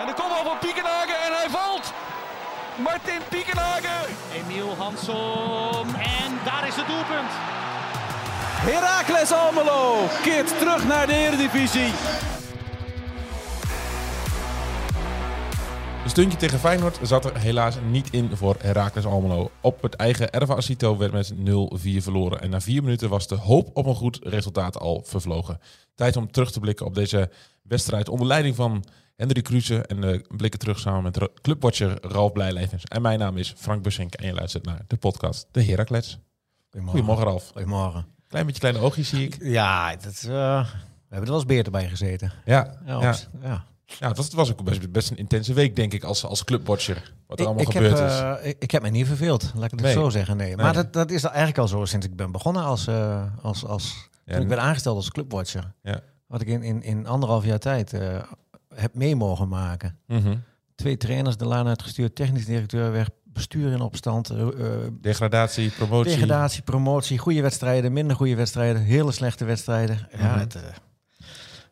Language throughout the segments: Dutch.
En de kopbal van Piekenhagen en hij valt. Martin Piekenhagen. Emiel Hansom. En daar is het doelpunt. Heracles Almelo keert terug naar de Eredivisie. Een stuntje tegen Feyenoord zat er helaas niet in voor Heracles Almelo. Op het eigen Erva Asito werd met 0-4 verloren. En na vier minuten was de hoop op een goed resultaat al vervlogen. Tijd om terug te blikken op deze wedstrijd onder leiding van Hendrik Kruse. En uh, blikken terug samen met clubwatcher Ralf Blijlevens. En mijn naam is Frank Bussink en je luistert naar de podcast De Heracles. Goedemorgen. Goedemorgen Ralf. Goedemorgen. Klein beetje kleine oogjes zie ik. Ja, dat, uh, we hebben er wel eens beter bij gezeten. Ja, Ja, ja. ja. ja het, was, het was ook best, best een intense week denk ik als, als clubwatcher. Wat er allemaal ik, gebeurd heb, is. eh, ik, ik heb me niet verveeld, laat ik het Nee. zo zeggen. Nee. Maar dat, dat is eigenlijk al zo sinds ik ben begonnen als, eh, als, als Ja, toen ik werd aangesteld als clubwatcher. Ja. Wat ik in, in, in anderhalf jaar tijd eh, heb mee mogen maken. Mhm. Twee trainers de laan uitgestuurd, technisch directeur weg, bestuur in opstand, eh, Degradatie, promotie. degradatie, promotie, goede wedstrijden, minder goede wedstrijden, hele slechte wedstrijden. Ja, Mhm. het, eh,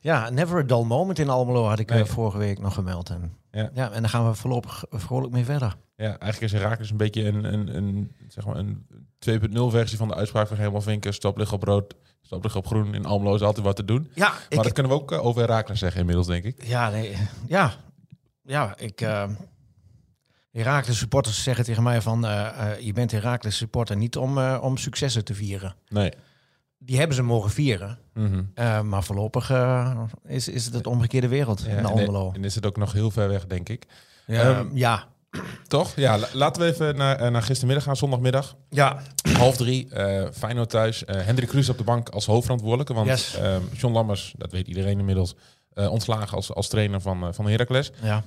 ja, never a dull moment in Almelo had ik eh, Nee. vorige week nog gemeld. En, Ja. ja. en daar gaan we voorlopig vrolijk mee verder. Ja, eigenlijk is Herakles een beetje een, een, een, zeg maar een 2.0 versie van de uitspraak van Helemaal Vinken. Stop liggen op rood, liggen op groen. In Almelo is altijd wat te doen. Ja, Maar ik, dat kunnen we ook eh, over Herakles zeggen inmiddels, denk ik. ja, nee, ja, ja, ik. eh Herakles supporters zeggen tegen mij van eh, eh, je bent Herakles supporter niet om, om successen te vieren. Nee. Die hebben ze mogen vieren, Mhm. maar voorlopig is, is het het omgekeerde wereld Ja, in en, Almelo. en is het ook nog heel ver weg, denk ik. Ja, Ehm, ja, Toch? Ja, la- laten we even naar, eh, naar gistermiddag gaan, zondagmiddag. ja, Half drie, eh Feyenoord thuis. Eh Hendrik Kruse op de bank als hoofdverantwoordelijke. Want Yes. ehm, John Lammers, dat weet iedereen inmiddels, ontslagen als, als trainer van, van Heracles. ja,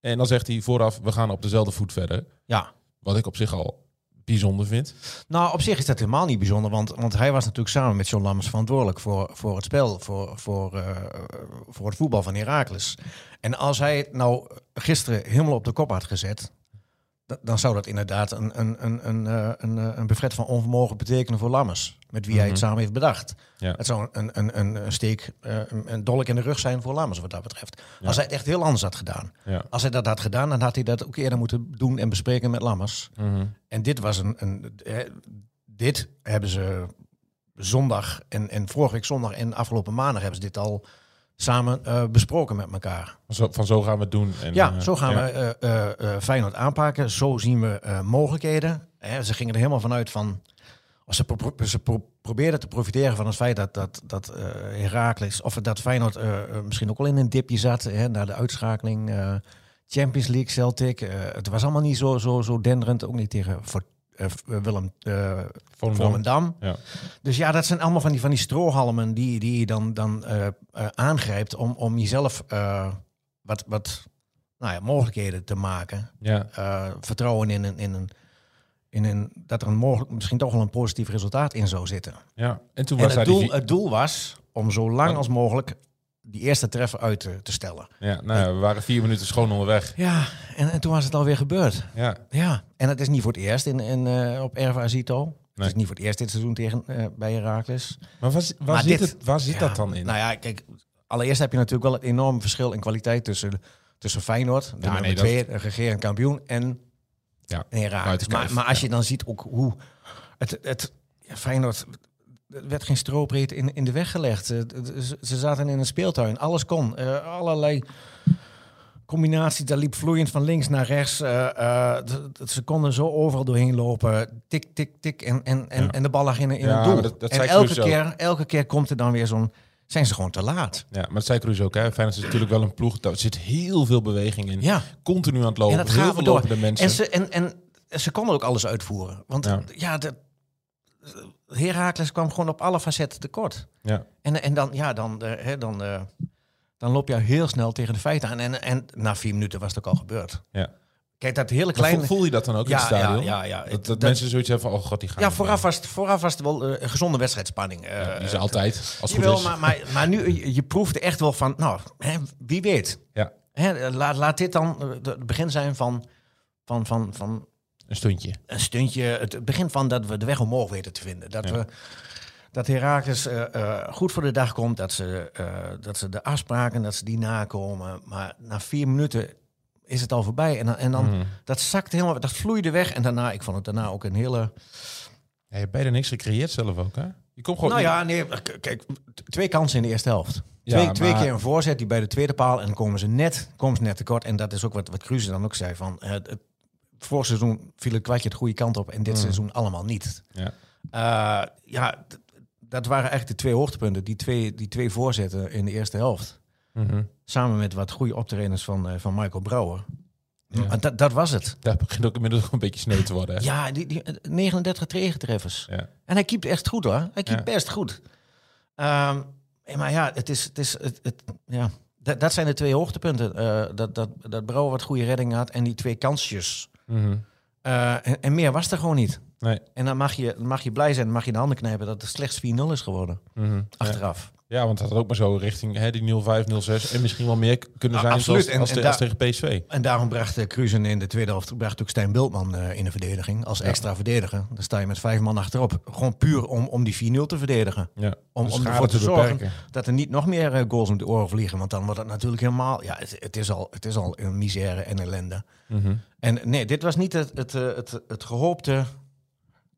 En dan zegt hij vooraf, we gaan op dezelfde voet verder. ja. Wat ik op zich al bijzonder vind. Nou, op zich is dat helemaal niet bijzonder, want, want hij was natuurlijk samen met John Lammers verantwoordelijk voor, voor het spel, voor, voor, eh, voor het voetbal van Heracles. En als hij het nou gisteren helemaal op de kop had gezet, dan zou dat inderdaad een, een, een, een, eh, een, eh, een buffet van onvermogen betekenen voor Lammers, met wie hij het Mhm. samen heeft bedacht. Ja. Het zou een, een, een, een steek, eh, een, een dolk in de rug zijn voor Lammers wat dat betreft. Als hij het echt heel anders had gedaan. Ja. Als hij dat had gedaan, dan had hij dat ook eerder moeten doen en bespreken met Lammers. Mhm. En dit was een. een dit hebben ze zondag en, en vorige week zondag en afgelopen maandag hebben ze dit al samen eh, besproken met elkaar. Zo, van zo gaan we het doen. En, ja, eh, zo gaan ja. we eh, Feyenoord aanpakken. Zo zien we mogelijkheden. Hè, ze gingen er helemaal vanuit van. Als ze, pro- ze pro- probeerden te profiteren van het feit dat, dat, dat Heracles, of dat Feyenoord misschien ook al in een dipje zat hè, na de uitschakeling. Champions League, Celtic. eh, het was allemaal niet zo, zo, zo denderend, ook niet tegen Willem eh Volendam. Volendam. Ja. Dus ja, dat zijn allemaal van die, van die strohalmen die, die je dan, dan eh, eh, aangrijpt om, om jezelf eh, wat, wat nou ja, mogelijkheden te maken. Ja. Eh, vertrouwen in een, in een, in een, dat er een mogelijk, misschien toch wel een positief resultaat in zou zitten. ja. En toen En was het die... doel, het doel was om zo lang als mogelijk die eerste treffer uit te, te stellen. Ja, nou ja, we waren vier minuten schoon onderweg. Ja, en, en toen was het alweer gebeurd. Ja. Ja, en het is niet voor het eerst in, in, eh, op Erva Azito. Het is niet voor het eerst dit seizoen tegen, eh, bij Herakles. Maar waar, zi- waar Maar zit, dit- het, waar zit Ja, dat dan in? Nou ja, kijk, allereerst heb je natuurlijk wel het enorme verschil in kwaliteit tussen, tussen Feyenoord, de Ja, nummer nee, dat- twee, regerend kampioen, en Ja, buitenkijf, Maar, maar als je dan ziet ook hoe het, het Feyenoord er werd geen stroopbreed in, in de weg gelegd. Eh, Ze, ze zaten in een speeltuin, alles kon, Eh, allerlei combinaties. Daar liep vloeiend van links naar rechts. Eh, ze konden zo overal doorheen lopen. Tik, tik, tik. En, en, en, Ja. en de bal lag in, in Ja, het doel. dat- dat en elke ook. keer, elke keer komt er dan weer zo'n... Zijn ze gewoon te laat. Ja, maar dat zei Cruz ook. Hè. Feyenoord is natuurlijk wel een ploeg. Daar zit heel veel beweging in. Ja. Continu aan het lopen. En dat heel veel door. lopende mensen. En ze, en, en ze konden ook alles uitvoeren. Want Ja. ja, de, Heracles kwam gewoon op alle facetten tekort. ja. En, en dan, ja, dan, eh, hè, dan, eh, dan loop je heel snel tegen de feiten aan. En, en na vier minuten was het ook al gebeurd. Ja. Kijk, dat hele Maar kleine... voel, voel je dat dan ook in Ja, het stadion? ja, ja, ja. Dat, dat, Dat- mensen zoiets hebben van, oh god, die gaan. Ja, vooraf was het, vooraf was het wel een gezonde wedstrijdspanning. Ja, die is altijd, als het goed is. maar, maar, maar nu, je, je proefde echt wel van, nou, hè, wie weet. Ja, Hè, laat, laat dit dan het begin zijn van, van, van, van een stuntje. een stuntje. Het begin van dat we de weg omhoog weten te vinden. Dat Ja. we dat Herakles eh, eh, goed voor de dag komt, dat ze, eh, dat ze de afspraken, dat ze die nakomen. Maar na vier minuten is het al voorbij. En dan, en dan Mhm. dat zakt helemaal, dat vloeide weg. En daarna, ik vond het daarna ook een hele... Ja, je hebt bijna niks gecreëerd zelf ook, hè? Je komt gewoon... Nou ja, nee, kijk, twee kansen in de eerste helft. Ja, Twee, twee keer een voorzet die bij de tweede paal en dan komen ze net, komen ze net tekort. En dat is ook wat, wat Kruse dan ook zei van, het vorig seizoen viel het kwartje de goede kant op en dit Mm. seizoen allemaal niet. Ja. Eh, ja, dat waren eigenlijk de twee hoogtepunten, die twee, die twee voorzetten in de eerste helft. Mhm. Samen met wat goede optredens van, eh, van Michael Brouwer. Ja. Dat, dat was het. Daar begint ook inmiddels een beetje sneu te worden. Hè? Ja, die, die, eh, 39 tegentreffers. Ja. En hij keept echt goed hoor. Hij keept Ja. best goed. Ehm, maar ja, het is, het is, het, het- ja. Dat, dat zijn de twee hoogtepunten. Eh, dat, dat, dat Brouwer wat goede redding had en die twee kansjes. Mhm. Eh, en, en meer was er gewoon niet. Nee. En dan mag je, mag je blij zijn, dan mag je de handen knijpen dat het slechts 4-0 is geworden. Ja. Achteraf. Ja, want het had ook maar zo richting hè, die 0-5, 0-6 en misschien wel meer kunnen zijn zoals, als, En- als tegen PSV. En daarom bracht uh, Cruzen in de tweede helft bracht ook Stijn Bultman eh, in de verdediging. Als Ja. extra verdediger. Dan sta je met vijf man achterop. Gewoon puur om, om die 4-0 te verdedigen. Ja. Om, om ervoor te, zorgen dat er niet nog meer eh, goals om de oren vliegen. Want dan wordt het natuurlijk helemaal... Ja, het, het, is, al, het is al een misère en ellende. Mhm. En nee, dit was niet het, het, eh, het, het gehoopte...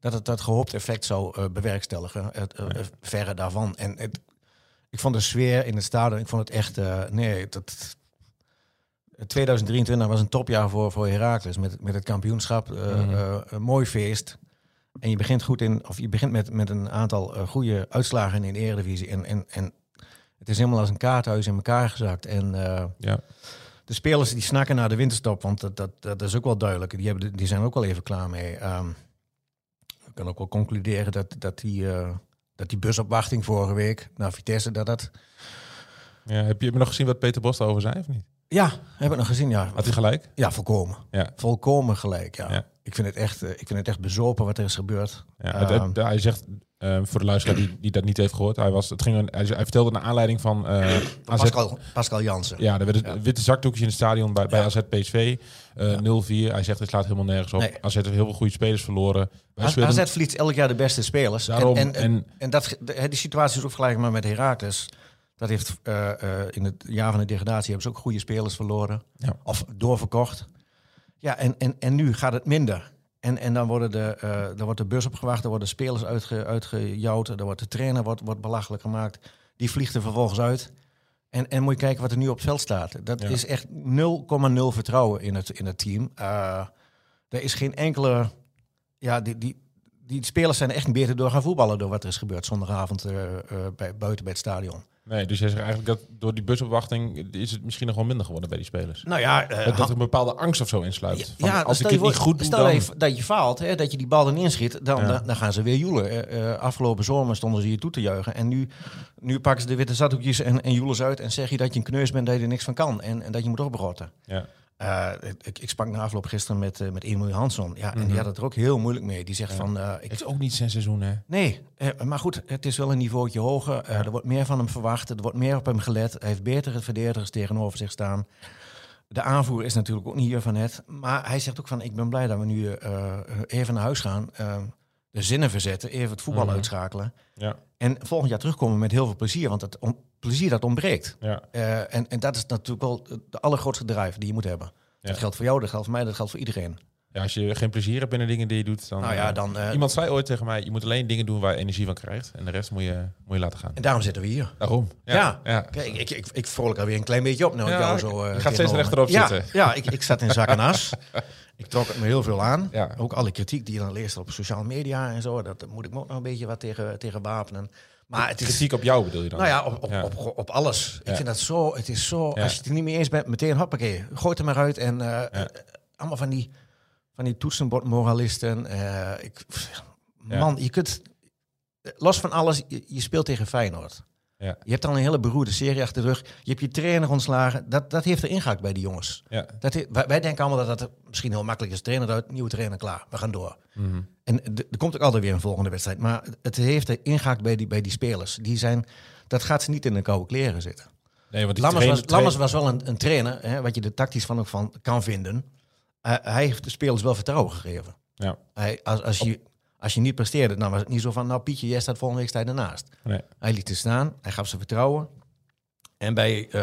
Dat het dat gehoopte effect zou eh, bewerkstelligen. Het, eh, eh, verre daarvan. En het, ik vond de sfeer in het stadion... Ik vond het echt... eh, nee, dat... 2023 was een topjaar voor, voor Heracles. Met, met het kampioenschap. eh, Mhm. eh, een mooi feest. En je begint goed in... Of je begint met, met een aantal goede uitslagen in de Eredivisie. En, en, en het is helemaal als een kaarthuis in elkaar gezakt. En... Ja. de spelers die snakken naar de winterstop, want dat, dat, dat is ook wel duidelijk. Die, hebben, die zijn ook wel even klaar mee. Ik kan ook wel concluderen dat, dat, die, dat die busopwachting vorige week naar Vitesse, dat dat... Ja, heb je nog gezien wat Peter Bos daarover zei of niet? Ja, heb ik nog gezien, ja. Had hij gelijk? Ja, volkomen. Ja. Volkomen gelijk, ja. Ja. Ik, vind het echt, eh, ik vind het echt bezopen wat er is gebeurd. Ja, het- Ehm, het- hij zegt, eh, voor de luisteraar die, die dat niet heeft gehoord, hij, was, het ging, een- hij, hij vertelde naar aanleiding van eh AZ. Pascal, Pascal Jansen. Ja, er werden Ja. witte zakdoekjes in het stadion bij, bij Ja. AZ PSV. eh Ja. 0-4. Hij zegt, het slaat helemaal nergens op. Nee. AZ heeft heel veel goede spelers verloren. Wij AZ speelden- verliest elk jaar de beste spelers. Daarom, en, en, en, en- en dat, de, die situatie is ook vergelijkbaar met Heracles. Dat heeft eh, eh, in het jaar van de degradatie hebben ze ook goede spelers verloren. Ja. Of doorverkocht. Ja, en, en, en nu gaat het minder. En, en dan, worden de, eh, dan wordt de bus opgewacht, er worden spelers uitge, uitgejouwd, er wordt de trainer wordt, wordt belachelijk gemaakt. Die vliegt er vervolgens uit. En, en moet je kijken wat er nu op het veld staat. Dat Ja. is echt 0,0 vertrouwen in het, in het team. Eh, er is geen enkele... Ja, die, die, die spelers zijn echt niet beter door gaan voetballen... door wat er is gebeurd zondagavond eh, eh, bij, buiten bij het stadion. Nee, dus jij zegt eigenlijk dat door die busopwachting is het misschien nog wel minder geworden bij die spelers. Nou ja, eh, dat, er een bepaalde angst of zo insluit. Van, Ja, als ik het niet goed doe, stel dan... even dat je faalt, hè, dat je die bal erin schiet, dan, Ja. dan, dan gaan ze weer joelen. Afgelopen zomer stonden ze hier toe te juichen. En nu, nu pakken ze de witte zatdoekjes en, en joelen ze uit en zeg je dat je een kneus bent, dat je er niks van kan. En, en dat je moet oprotten. Ja. Eh, ik, ik sprak na afloop gisteren met, eh, met Emil Hansson. Ja, En Mhm. die had het er ook heel moeilijk mee. Die zegt van, eh, ik, Het is ook niet zijn seizoen, hè? Nee, maar goed, het is wel een niveautje hoger. Er wordt meer van hem verwacht, er wordt meer op hem gelet. Hij heeft betere verdedigers tegenover zich staan. De aanvoer is natuurlijk ook niet hier van het. Maar hij zegt ook van, ik ben blij dat we nu even naar huis gaan. de zinnen verzetten, even het voetbal Mhm. uitschakelen. Ja. En volgend jaar terugkomen met heel veel plezier, want het on- plezier dat ontbreekt. Ja. Eh, en, en dat is natuurlijk wel de allergrootste drive die je moet hebben. Ja. Dat geldt voor jou, dat geldt voor mij, dat geldt voor iedereen. ja, als je geen plezier hebt in de dingen die je doet, dan... nou ja, eh, dan... eh, Iemand zei ooit tegen mij, je moet alleen dingen doen waar je energie van krijgt. En de rest moet je, moet je laten gaan. En daarom zitten we hier. Daarom. Ja. ja. Kijk, ik, ik, ik vrolijk alweer een klein beetje op. Nou, Ja, jou zo, je gaat steeds rechterop zitten. Ja, ik, ik zat in zak en as. ik trok het me heel veel aan. Ja. Ook alle kritiek die je dan leest op sociale media en zo. Dat moet ik me ook nog een beetje wat tegen, tegen wapenen. Maar het is... Kritiek op jou bedoel je dan? Nou ja, op, op, Ja. Op, op, alles. Ik vind dat zo, het is zo, als je het er niet mee eens bent, meteen hoppakee, gooi het er maar uit. En eh, allemaal van die, van die toetsenbordmoralisten. eh ik. Man, je kunt, los van alles, je, je speelt tegen Feyenoord. Ja. Je hebt al een hele beroerde serie achter de rug. Je hebt je trainer ontslagen. Dat, dat heeft er ingehakt bij die jongens. Ja. Dat he- wij, wij denken allemaal dat dat misschien heel makkelijk is. Trainer uit, nieuwe trainer klaar. We gaan door. Mhm. En er komt ook altijd weer een volgende wedstrijd. Maar het heeft er ingehakt bij die, bij die spelers. Die zijn, dat gaat ze niet in de koude kleren zitten. Nee, want Lammers, was, Lammers was wel een, een trainer, hè, wat je er tactisch van ook van kan vinden. Hij heeft de spelers wel vertrouwen gegeven. Ja. Hij, als, als, je, Als je niet presteerde, dan was het niet zo van, nou Pietje, jij staat volgende week je ernaast. Nee. Hij liet het staan, hij gaf ze vertrouwen. En bij, eh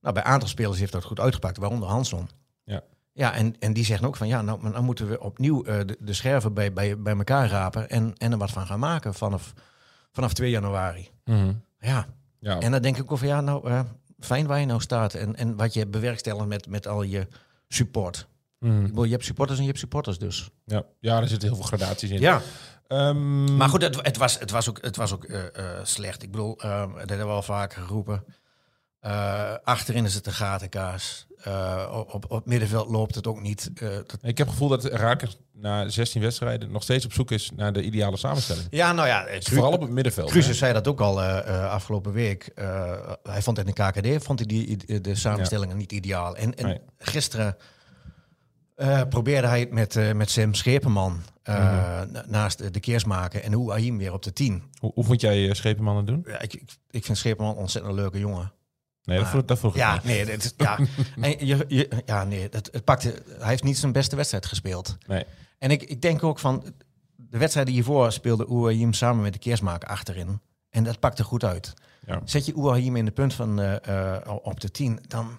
nou, bij een aantal spelers heeft dat goed uitgepakt, waaronder Hanson. Ja. Ja, en, en die zeggen ook van, ja, nou, dan moeten we opnieuw eh, de, de scherven bij, bij, bij elkaar rapen en, en er wat van gaan maken vanaf, vanaf 2 januari. Mhm. Ja, Ja, en dan denk ik over, ja, nou, eh, fijn waar je nou staat en, en wat je bewerkstelligt met, met al je support. Bedoel, je hebt supporters en je hebt supporters dus. ja. ja, er zitten heel veel gradaties in. Ja, Ehm, maar goed, het, het, was, het was ook, het was ook eh, eh, slecht. Ik bedoel, eh, dat hebben we al vaker geroepen. Eh, achterin is het een gatenkaas. Op, op, op het middenveld loopt het ook niet. Dat- Ik heb het gevoel dat Rakers na 16 wedstrijden nog steeds op zoek is naar de ideale samenstelling. ja, nou ja, Dus vooral op het middenveld. Cruises zei dat ook al afgelopen week. Hij vond in de KKD vond hij die, de samenstellingen niet ideaal. En, en Nee. gisteren eh, probeerde hij het met, eh, met Sam Schepenman eh, Mhm. na- naast de keersmaker en Ouahim weer op de 10. Hoe, hoe vond jij uh, Schepenman het doen? Ja, ik, ik, ik vind Schepenman een ontzettend leuke jongen. Nee, dat vroeg, dat vroeg ik Ja, niet. nee, dat ja. en je, je, ja, nee het, het pakte, hij heeft niet zijn beste wedstrijd gespeeld. Nee. En ik, ik denk ook van, de wedstrijd die hiervoor speelde Ouahim samen met de keersmaker achterin. En dat pakte goed uit. Ja. Zet je Ouahim in de punt van op de 10, dan...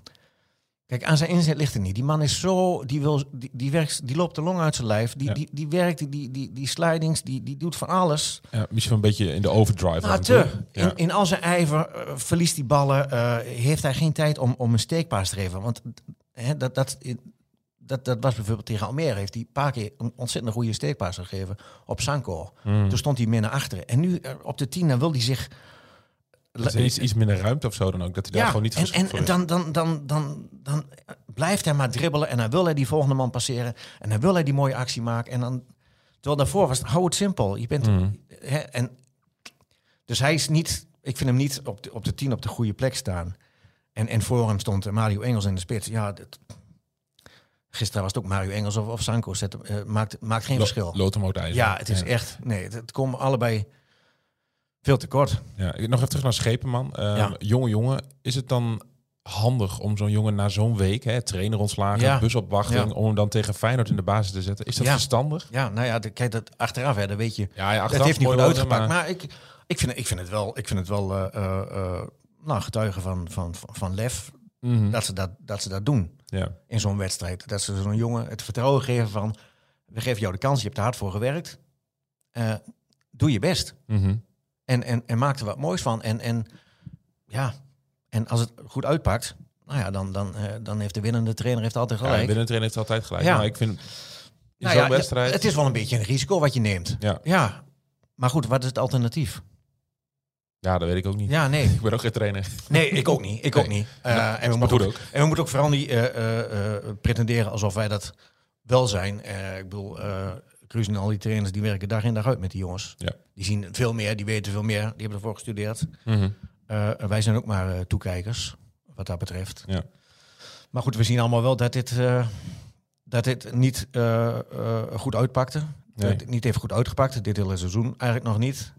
Kijk, aan zijn inzet ligt het niet. Die man is zo, die, wil, die, die, werkt, die loopt de long uit zijn lijf. Die, Ja. die, die werkt, die, die, die, die slidings, die, die doet van alles. Ja, misschien een beetje in de overdrive. Nou, te. Ja. In, in al zijn ijver eh, verliest die ballen. eh, heeft hij geen tijd om, om een steekpaas te geven. Want hè, dat, dat, dat, dat was bijvoorbeeld tegen Almere. Heeft hij een paar keer een ontzettend goede steekpaas gegeven op Sanko. Mm. Toen stond hij meer naar achteren. En nu eh, op de tien, dan wil hij zich... Iets, iets minder ruimte of zo dan ook. Dat hij daar ja, gewoon niet en, en is. dan, dan, dan, dan, dan blijft hij maar dribbelen. En dan wil hij die volgende man passeren. En dan wil hij die mooie actie maken. En dan... Terwijl daarvoor was het, hou het simpel. Je bent... Mm. Hè, en, dus hij is niet... Ik vind hem niet op de, op de tien op de goede plek staan. En, en voor hem stond Mario Engels in de spits. Ja, dat, gisteren was het ook Mario Engels of, of Sanko. Zet, eh, maakt, maakt geen Lo- verschil. Lood hem. Ja, het is echt... Nee, het, het komt allebei veel te kort. Ja, nog even terug naar Schepenman. Ja. Jonge jongen, is het dan handig om zo'n jongen na zo'n week, hè, trainer ontslagen, Ja. busopwachting, Ja. om hem dan tegen Feyenoord in de basis te zetten? Is dat verstandig? Ja, nou ja, kijk, dat achteraf, hè, dan weet je... Ja, ja Het heeft niet goed uitgepakt. Maar, ik, ik, vind, ik vind het wel, ik vind het wel eh, eh, eh, nou, getuigen van, van, van, van lef Mhm. dat, ze dat, dat ze dat doen Ja. in zo'n wedstrijd. Dat ze zo'n jongen het vertrouwen geven van... we geven jou de kans, je hebt er hard voor gewerkt. Doe je best. Mhm. En, en, en maak er wat moois van. En, en ja, en als het goed uitpakt... nou ja, dan, dan, eh, dan heeft de winnende trainer heeft altijd Ja, gelijk. binnen trainer heeft altijd gelijk. Ja. Maar ik vind in Nou zo'n ja, wedstrijd... Het is wel een beetje een risico wat je neemt. Ja. ja. Maar goed, wat is het alternatief? ja, dat weet ik ook niet. Ja, nee. Ik ben ook geen trainer. Nee, ik ook niet. Ik ook niet. Eh, Nou, en, we moeten ook, ook. en we moeten ook vooral niet eh, eh, eh, pretenderen alsof wij dat wel zijn. Eh, ik bedoel, en al die trainers die werken dag in dag uit met die jongens. Ja. Die zien veel meer, die weten veel meer, die hebben ervoor gestudeerd. Mhm. Eh, wij zijn ook maar eh, toekijkers, wat dat betreft. Ja. Maar goed, we zien allemaal wel dat dit, eh, dat dit niet goed uitpakte. Nee. Dat het niet heeft goed uitgepakt, dit hele seizoen eigenlijk nog niet.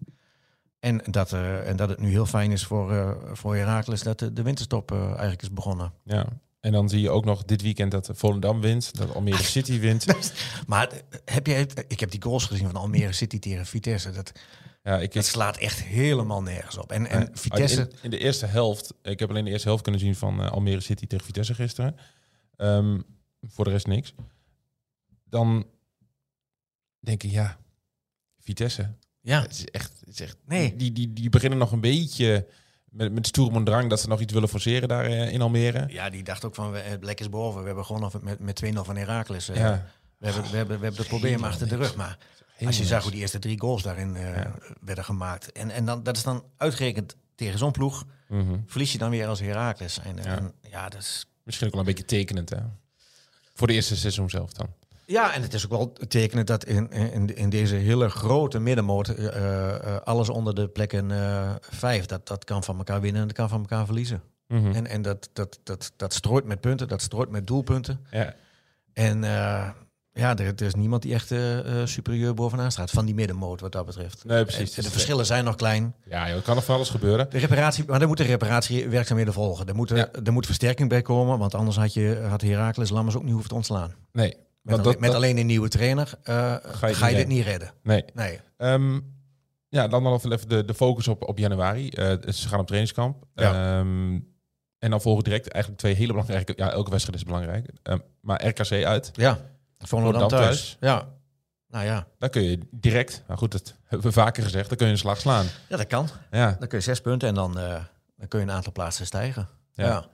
En dat, en dat het nu heel fijn is voor, voor Herakles dat de, de winterstop eigenlijk is begonnen. Ja. En dan zie je ook nog dit weekend dat Volendam wint, dat Almere City wint. Maar heb jij, ik heb die goals gezien van Almere City tegen Vitesse. Dat, Ja, ik, dat slaat echt helemaal nergens op. En, en Vitesse, In, in de eerste helft, ik heb alleen de eerste helft kunnen zien van eh, Almere City tegen Vitesse gisteren. Ehm, voor de rest niks. Dan denk ik, ja, Vitesse. ja, Het is echt, het is echt Nee. die, die, die beginnen nog een beetje met, met stoer en drang dat ze nog iets willen forceren daar eh, in Almere. ja, die dacht ook van, we- het lek is boven. We hebben gewoon met, met 2-0 van Herakles. eh, Ja, we, hebben, we, hebben, we hebben het probleem achter de rug. Maar helemaal als je zag hoe die eerste drie goals daarin eh, Ja. werden gemaakt. En, en dan, dat is dan uitgerekend tegen zo'n ploeg. Mhm. Verlies je dan weer als Herakles. En, Ja. en ja, dat is... Misschien ook wel een beetje tekenend, hè? Voor de eerste seizoen zelf dan. Ja, en het is ook wel tekenend dat in, in, in deze hele grote middenmoot eh, eh, alles onder de plekken eh, vijf, dat, dat kan van elkaar winnen en dat kan van elkaar verliezen. Mhm. En, en dat, dat, dat, dat strooit met punten, dat strooit met doelpunten. Ja, En ja, er, er is niemand die echt superieur bovenaan staat van die middenmoot wat dat betreft. nee, precies. En de verschillen zijn nog klein. Ja, joh, kan nog van alles gebeuren. De reparatie, maar er moeten reparatiewerkzaamheden volgen. Er, moeten, Ja. er moet versterking bij komen, want anders had, je, had Herakles Lammers ook niet hoeven te ontslaan. Nee. Met, dat- alleen, met dat- alleen een nieuwe trainer eh, ga je, het niet dit niet redden. Nee. Nee. Ehm, ja, dan nog even de, de focus op, op januari. Eh, ze gaan op trainingskamp. Ja. Ehm, en dan volgen direct eigenlijk twee hele belangrijke... Ja, elke wedstrijd is belangrijk. Ehm, maar RKC uit. Ja, Volendam thuis. thuis. Ja. Nou ja. Daar kun je direct... Nou goed, dat hebben we vaker gezegd. Dan kun je een slag slaan. ja, dat kan. Ja, Dan kun je zes punten en dan, eh, dan kun je een aantal plaatsen stijgen. Ja. Ja.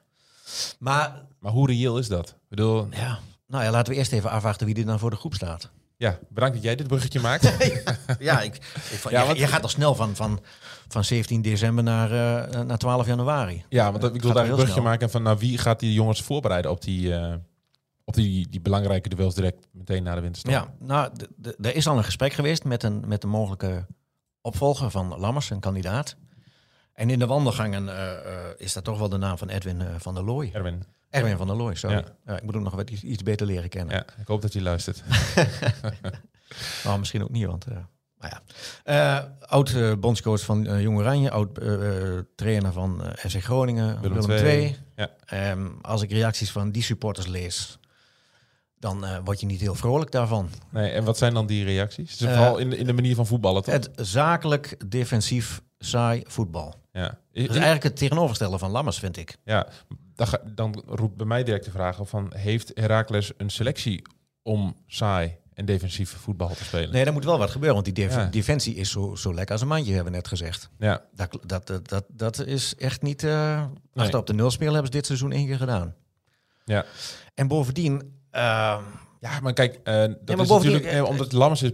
Maar maar hoe reëel is dat? Ik bedoel, ja, nou ja, laten we eerst even afwachten wie er dan voor de groep staat. ja, bedankt dat jij dit bruggetje maakt. Ja, ik, ik, vond- Ja, je, want- je gaat al snel van, van, van 17 december naar, eh, naar 12 januari. Ja, want dat- ik wil daar een bruggetje snel. maken van... Nou, wie gaat die jongens voorbereiden op die, eh, op die, die belangrijke duels direct meteen na de winterstop? Ja, nou, er is al een gesprek geweest met een, met een mogelijke opvolger van Lammers, een kandidaat. En in de wandelgangen eh, eh, is dat toch wel de naam van Edwin eh, van der Looy. Erwin, Erwin van der Looy, sorry. Ja. Ja. ik moet hem nog wat iets, iets beter leren kennen. ja, ik hoop dat je luistert. Nou, misschien ook niet, want... nou ja. Oud bondscoach van Jong Oranje, oud trainer van FC Groningen, Willem Willem, II. Ja. Ehm, als ik reacties van die supporters lees, dan eh, word je niet heel vrolijk daarvan. Nee, en wat zijn dan die reacties? Het is vooral in de, in de manier van voetballen, toch? Het zakelijk, defensief, saai voetbal. Ja. Dat is eigenlijk het tegenovergestelde van Lammers, vind ik. ja. Dan, ga- dan roept bij mij direct de vraag op van... Heeft Heracles een selectie om saai en defensief voetbal te spelen? Nee, er moet wel wat gebeuren, want die def- Ja. defensie is zo, zo lekker als een mandje, hebben we net gezegd. Ja, Dat, dat, dat, dat, dat is echt niet... eh Nee. Achter op de nul spelen hebben ze dit seizoen één keer gedaan. ja. En bovendien... ehm, Ja, maar kijk, eh, dat maar is natuurlijk, eh, omdat Lammers is,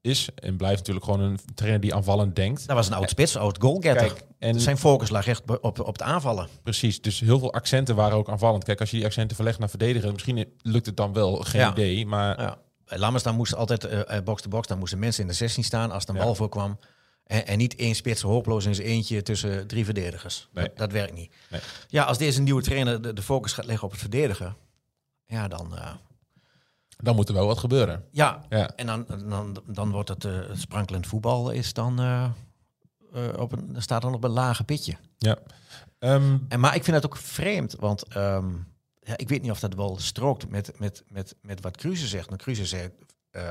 is en blijft natuurlijk gewoon een trainer die aanvallend denkt. dat was een oud spits, oud goalgetter. Kijk, en Zijn focus lag echt op, op het aanvallen. precies, dus heel veel accenten waren ook aanvallend. Kijk, als je die accenten verlegt naar verdedigen, misschien lukt het dan wel, geen Ja. idee. Maar Ja. Lammers dan moest altijd eh, eh, box-to-box, dan moesten mensen in de 16 staan als er een Ja. bal voorkwam. En, en niet één spits hopeloos in zijn eentje tussen drie verdedigers. Nee. Dat, dat werkt niet. Nee. Ja, als deze nieuwe trainer de, de focus gaat leggen op het verdedigen, ja, dan... eh, dan moet er wel wat gebeuren. ja, Ja, en dan, dan, dan wordt het, eh, sprankelend voetbal is dan, eh, eh, op een, staat dan op een lage pitje. ja. Ehm, En, maar ik vind het ook vreemd, want ehm, ja, ik weet niet of dat wel strookt met, met, met, met wat Cruze zegt. Maar Cruze zei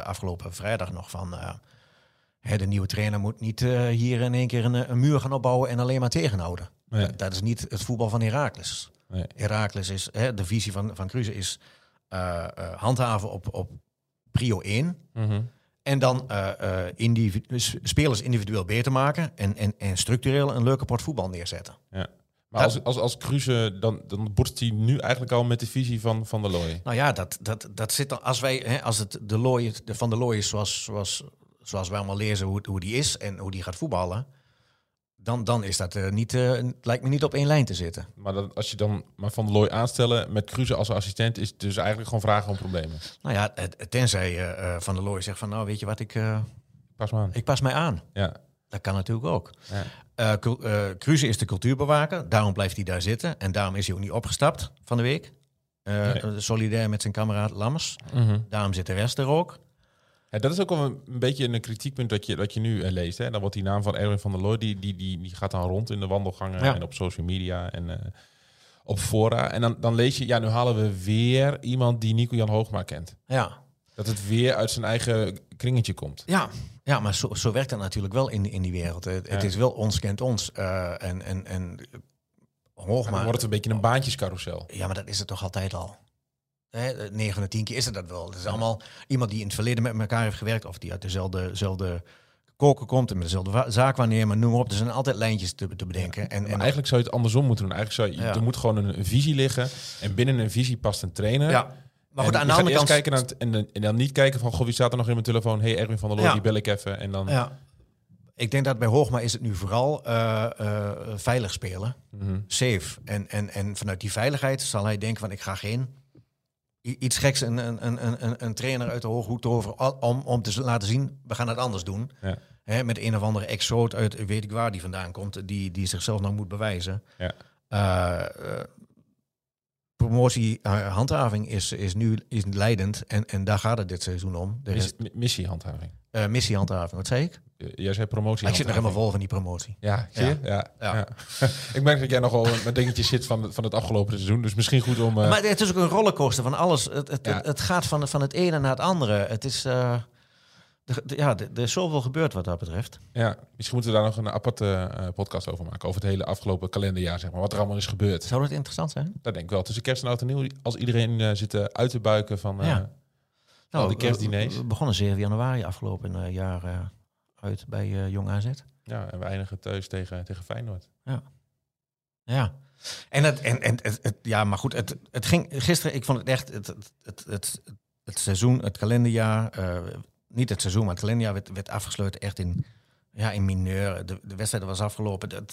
afgelopen vrijdag nog van... hè, de nieuwe trainer moet niet hier in één keer een, een muur gaan opbouwen en alleen maar tegenhouden. Nee. Dat, dat is niet het voetbal van Heracles. nee. Heracles is, hè, de visie van, van Cruze is eh, eh, handhaven op, op prio 1. Mhm. En dan eh, individu- spelers individueel beter maken en, en, en structureel een leuke pot voetbal neerzetten. ja. Maar als, als, als Cruze, dan, dan botst hij nu eigenlijk al met de visie van Van der Looy. Nou ja, dat, dat, dat zit dan. Als wij, hè, als het de looi, de van de looi is zoals, zoals, zoals wij allemaal lezen hoe, hoe die is en hoe die gaat voetballen, dan, dan is dat eh, niet, eh, lijkt me niet op één lijn te zitten. Maar dat, als je dan maar Van der Looy aanstellen met Cruze als assistent, is het dus eigenlijk gewoon vragen om problemen. Nou ja, tenzij eh, van de looi zegt van, nou weet je wat, ik, Pas aan. ik pas mij aan. Ja. Dat kan natuurlijk ook. Ja. Cruze is de cultuurbewaker, daarom blijft hij daar zitten en daarom is hij ook niet opgestapt van de week. Nee. Solidair met zijn kameraad Lammers. Mhm. Daarom zit de rest er ook. Ja, dat is ook wel een, een beetje een kritiekpunt dat je, dat je nu eh, leest. Hè? Dan wordt die naam van Erwin van der Looy, die, die, die, die gaat dan rond in de wandelgangen Ja. en op social media en eh, op fora. En dan, dan lees je, ja, nu halen we weer iemand die Nico-Jan Hoogma kent. Ja, Dat het weer uit zijn eigen kringetje komt. Ja, ja maar zo, zo werkt dat natuurlijk wel in, in die wereld. Het, het is wel ons kent ons. eh, en en, en Maar Hoogma... dan wordt het een beetje een baantjescarousel. Ja, maar dat is het toch altijd al. Hè, 9 van de 10 keer is het dat wel. Het is allemaal iemand die in het verleden met elkaar heeft gewerkt... of die uit dezelfde, dezelfde koken komt... en met dezelfde wa- zaakwaarnemer, noem maar op. Er zijn altijd lijntjes te, te bedenken. En, Maar en eigenlijk zou je het andersom moeten doen. Eigenlijk zou je, Ja. er moet gewoon een, een visie liggen. En binnen een visie past een trainer. ja. Maar goed, En aan de andere kant... kijken naar het, en, dan- en dan niet kijken van, goh, wie staat er nog in mijn telefoon? hey, Erwin van der Looy, Ja. die bel ik even. En dan... Ja. Ik denk dat bij Hoogma is het nu vooral eh, eh, veilig spelen. Mhm. safe. En, en, en vanuit die veiligheid zal hij denken van ik ga geen iets geks een, een, een, een, een trainer uit de hoge hoed over om, om te laten zien we gaan het anders doen. Ja. Hè, met een of andere exoot uit weet ik waar die vandaan komt, die, die zichzelf nog moet bewijzen. Ja. Eh, eh, promotie eh, handhaving is, is nu is leidend en, en daar gaat het dit seizoen om. Is Miss- mi- missiehandhaving. eh, missiehandhaving, wat zei ik? Jij zei promotie. ik zit nog helemaal vol van die promotie. Ja, zie je? Ja. Ja. ja. ik merk dat jij nogal met dingetjes zit van, van het afgelopen seizoen. Dus misschien goed om... eh, Maar het is ook een rollercoaster van alles. Het, het, het, het gaat van, van het ene naar het andere. Het is... eh, de- de- ja, er is zoveel gebeurd wat dat betreft. ja, misschien moeten we daar nog een aparte eh, podcast over maken. Over het hele afgelopen kalenderjaar, zeg maar. Wat er allemaal is gebeurd. Zou dat interessant zijn? Dat denk ik wel. Tussen kerst en oud en nieuw. Als iedereen eh, zit eh, uit te buiken van... eh, Ja. Al die we- kerstdiners. We, we begonnen 7 januari afgelopen eh, jaar eh, uit bij eh, Jong AZ. ja, en we eindigen thuis tegen, tegen Feyenoord. Ja. En het, en, en het, het- ja, maar goed, het, het ging gisteren, ik vond het echt, het, het, het, het, het seizoen, het kalenderjaar, eh, niet het seizoen, maar het kalenderjaar werd, werd afgesloten echt in, ja, in mineur. De, de wedstrijd was afgelopen. De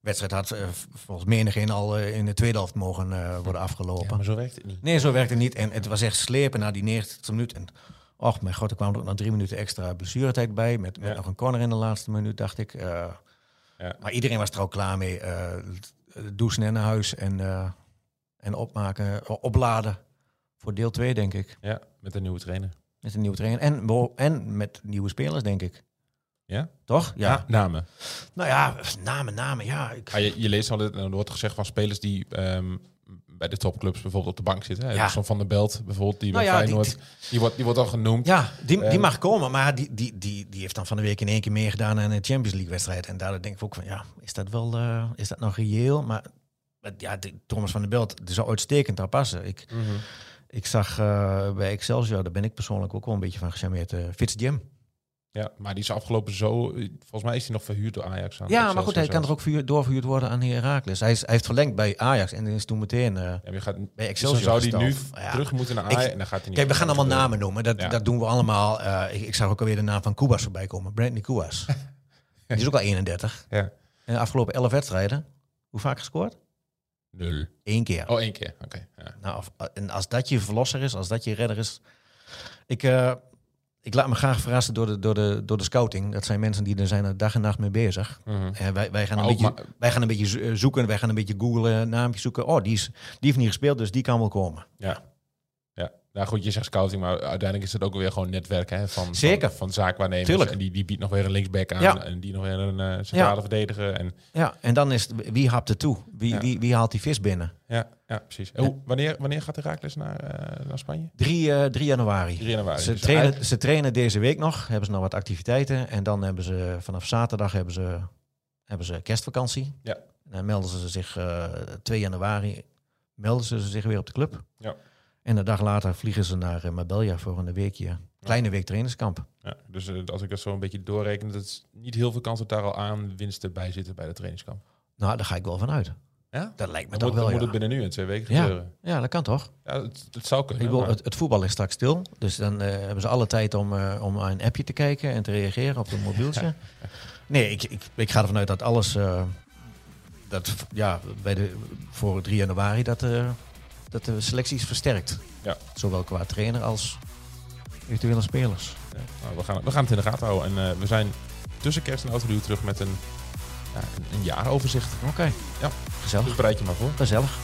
wedstrijd had eh, volgens menigeen al in de tweede helft mogen worden afgelopen. Ja, maar zo werkt het niet. Nee, zo werkte het niet. En het was echt slepen na die 90 minuut. En och, mijn god, er kwam er ook nog drie minuten extra blessuretijd bij. Met, met Ja. nog een corner in de laatste minuut, dacht ik. Eh, Ja. Maar iedereen was er ook klaar mee. eh douchen en naar huis en, eh, en opmaken, opladen. Voor deel 2, denk ik. Ja, met een nieuwe trainer. Met een nieuwe trainer. En, en met nieuwe spelers, denk ik. Ja? Toch? Ja. Na- namen. Nou ja, namen, namen, ja. Ik, Ah, je, je leest al, dit, er wordt gezegd van spelers die ehm, bij de topclubs bijvoorbeeld op de bank zitten. Hè? Ja. Zo'n Van der Belt bijvoorbeeld, die bij Nou ja, die- Feyenoord, die, wordt, die wordt al genoemd. Ja, die, die Ehm, mag komen, maar die, die, die, die heeft dan van de week in één keer meegedaan aan een Champions League wedstrijd. En daar denk ik ook van, ja, is dat wel, eh, is dat nog reëel? Maar ja, Thomas van der Belt, die zou uitstekend daar passen. Ik, Mhm. ik zag eh, bij Excelsior, daar ben ik persoonlijk ook wel een beetje van gecharmeerd, uh, Fitz Jim. Ja, maar die is afgelopen zo... Volgens mij is hij nog verhuurd door Ajax. Aan Ja, maar goed, hij kan er ook vuur, doorverhuurd worden aan Heracles. Hij, is, hij heeft verlengd bij Ajax en is toen meteen... eh, Ja, je gaat, bij dus Excelsior zou hij nu. Ja. terug moeten naar Ik- Ajax en dan gaat hij niet. Kijk, we gaan allemaal namen noemen. Dat, Ja. dat doen we allemaal. Eh, ik, ik zag ook alweer de naam van Kubas voorbij komen. Brantley Kubas. Die is ook al 31. Ja. En de afgelopen 11 wedstrijden, hoe vaak gescoord? Nul. Eén keer. Oh, één keer. Oké. Ja. Nou, of- en als dat je verlosser is, als dat je redder is. Ik, eh, ik laat me graag verrassen door de, door, de, door de scouting. Dat zijn mensen die er zijn er dag en nacht mee bezig. Mhm. En wij, wij, gaan een beetje, maar- wij gaan een beetje zo- eh, zoeken, wij gaan een beetje googlen, naampjes zoeken. Oh, die, is, die heeft niet gespeeld, dus die kan wel komen. Ja. Nou goed, je zegt scouting, maar uiteindelijk is het ook weer gewoon netwerk hè, van, Zeker. van, van zaakwaarnemers. Tuurlijk. En die, die biedt nog weer een linksback aan Ja. en die nog weer een eh, centrale Ja. verdediger. En, Ja, en dan is het, wie hapt er toe? Wie, Ja. wie, wie haalt die vis binnen? ja, ja, precies. En hoe, wanneer, wanneer gaat de Raakles naar, eh, naar Spanje? 3, eh 3 januari. 3 januari. Ze Dus trainen, ze trainen deze week nog, hebben ze nog wat activiteiten. En dan hebben ze vanaf zaterdag hebben ze, hebben ze kerstvakantie. Ja. En dan melden ze zich eh 2 januari melden ze zich weer op de club. Ja. En een dag later vliegen ze naar eh, Marbella voor een weekje. Kleine week trainingskamp. Ja, dus eh, als ik dat zo een beetje doorreken, dat is niet heel veel kans dat daar al aan winsten bij zitten bij de trainingskamp. Nou, daar ga ik wel van uit. Ja? Dat lijkt me Dan, toch moet, dan wel, moet ja. het binnen nu in twee weken Ja. gebeuren. Ja, dat kan toch? Ja, het, het zou Ik kunnen. bedoel, maar- het, het voetbal is straks stil. Dus dan eh, hebben ze alle tijd om, om aan een appje te kijken en te reageren op een mobieltje. Nee, ik, ik, ik ga ervan uit dat alles... dat, ja, bij de, voor 3 januari dat, dat de selectie is versterkt. Ja. Zowel qua trainer als eventuele spelers. Ja, nou, we, gaan, we gaan het in de gaten houden. En eh, we zijn tussen kerst en oud terug met een, ja, een, een jaaroverzicht. Oké. Ja. Gezellig. Dus bereid je maar voor. Gezellig.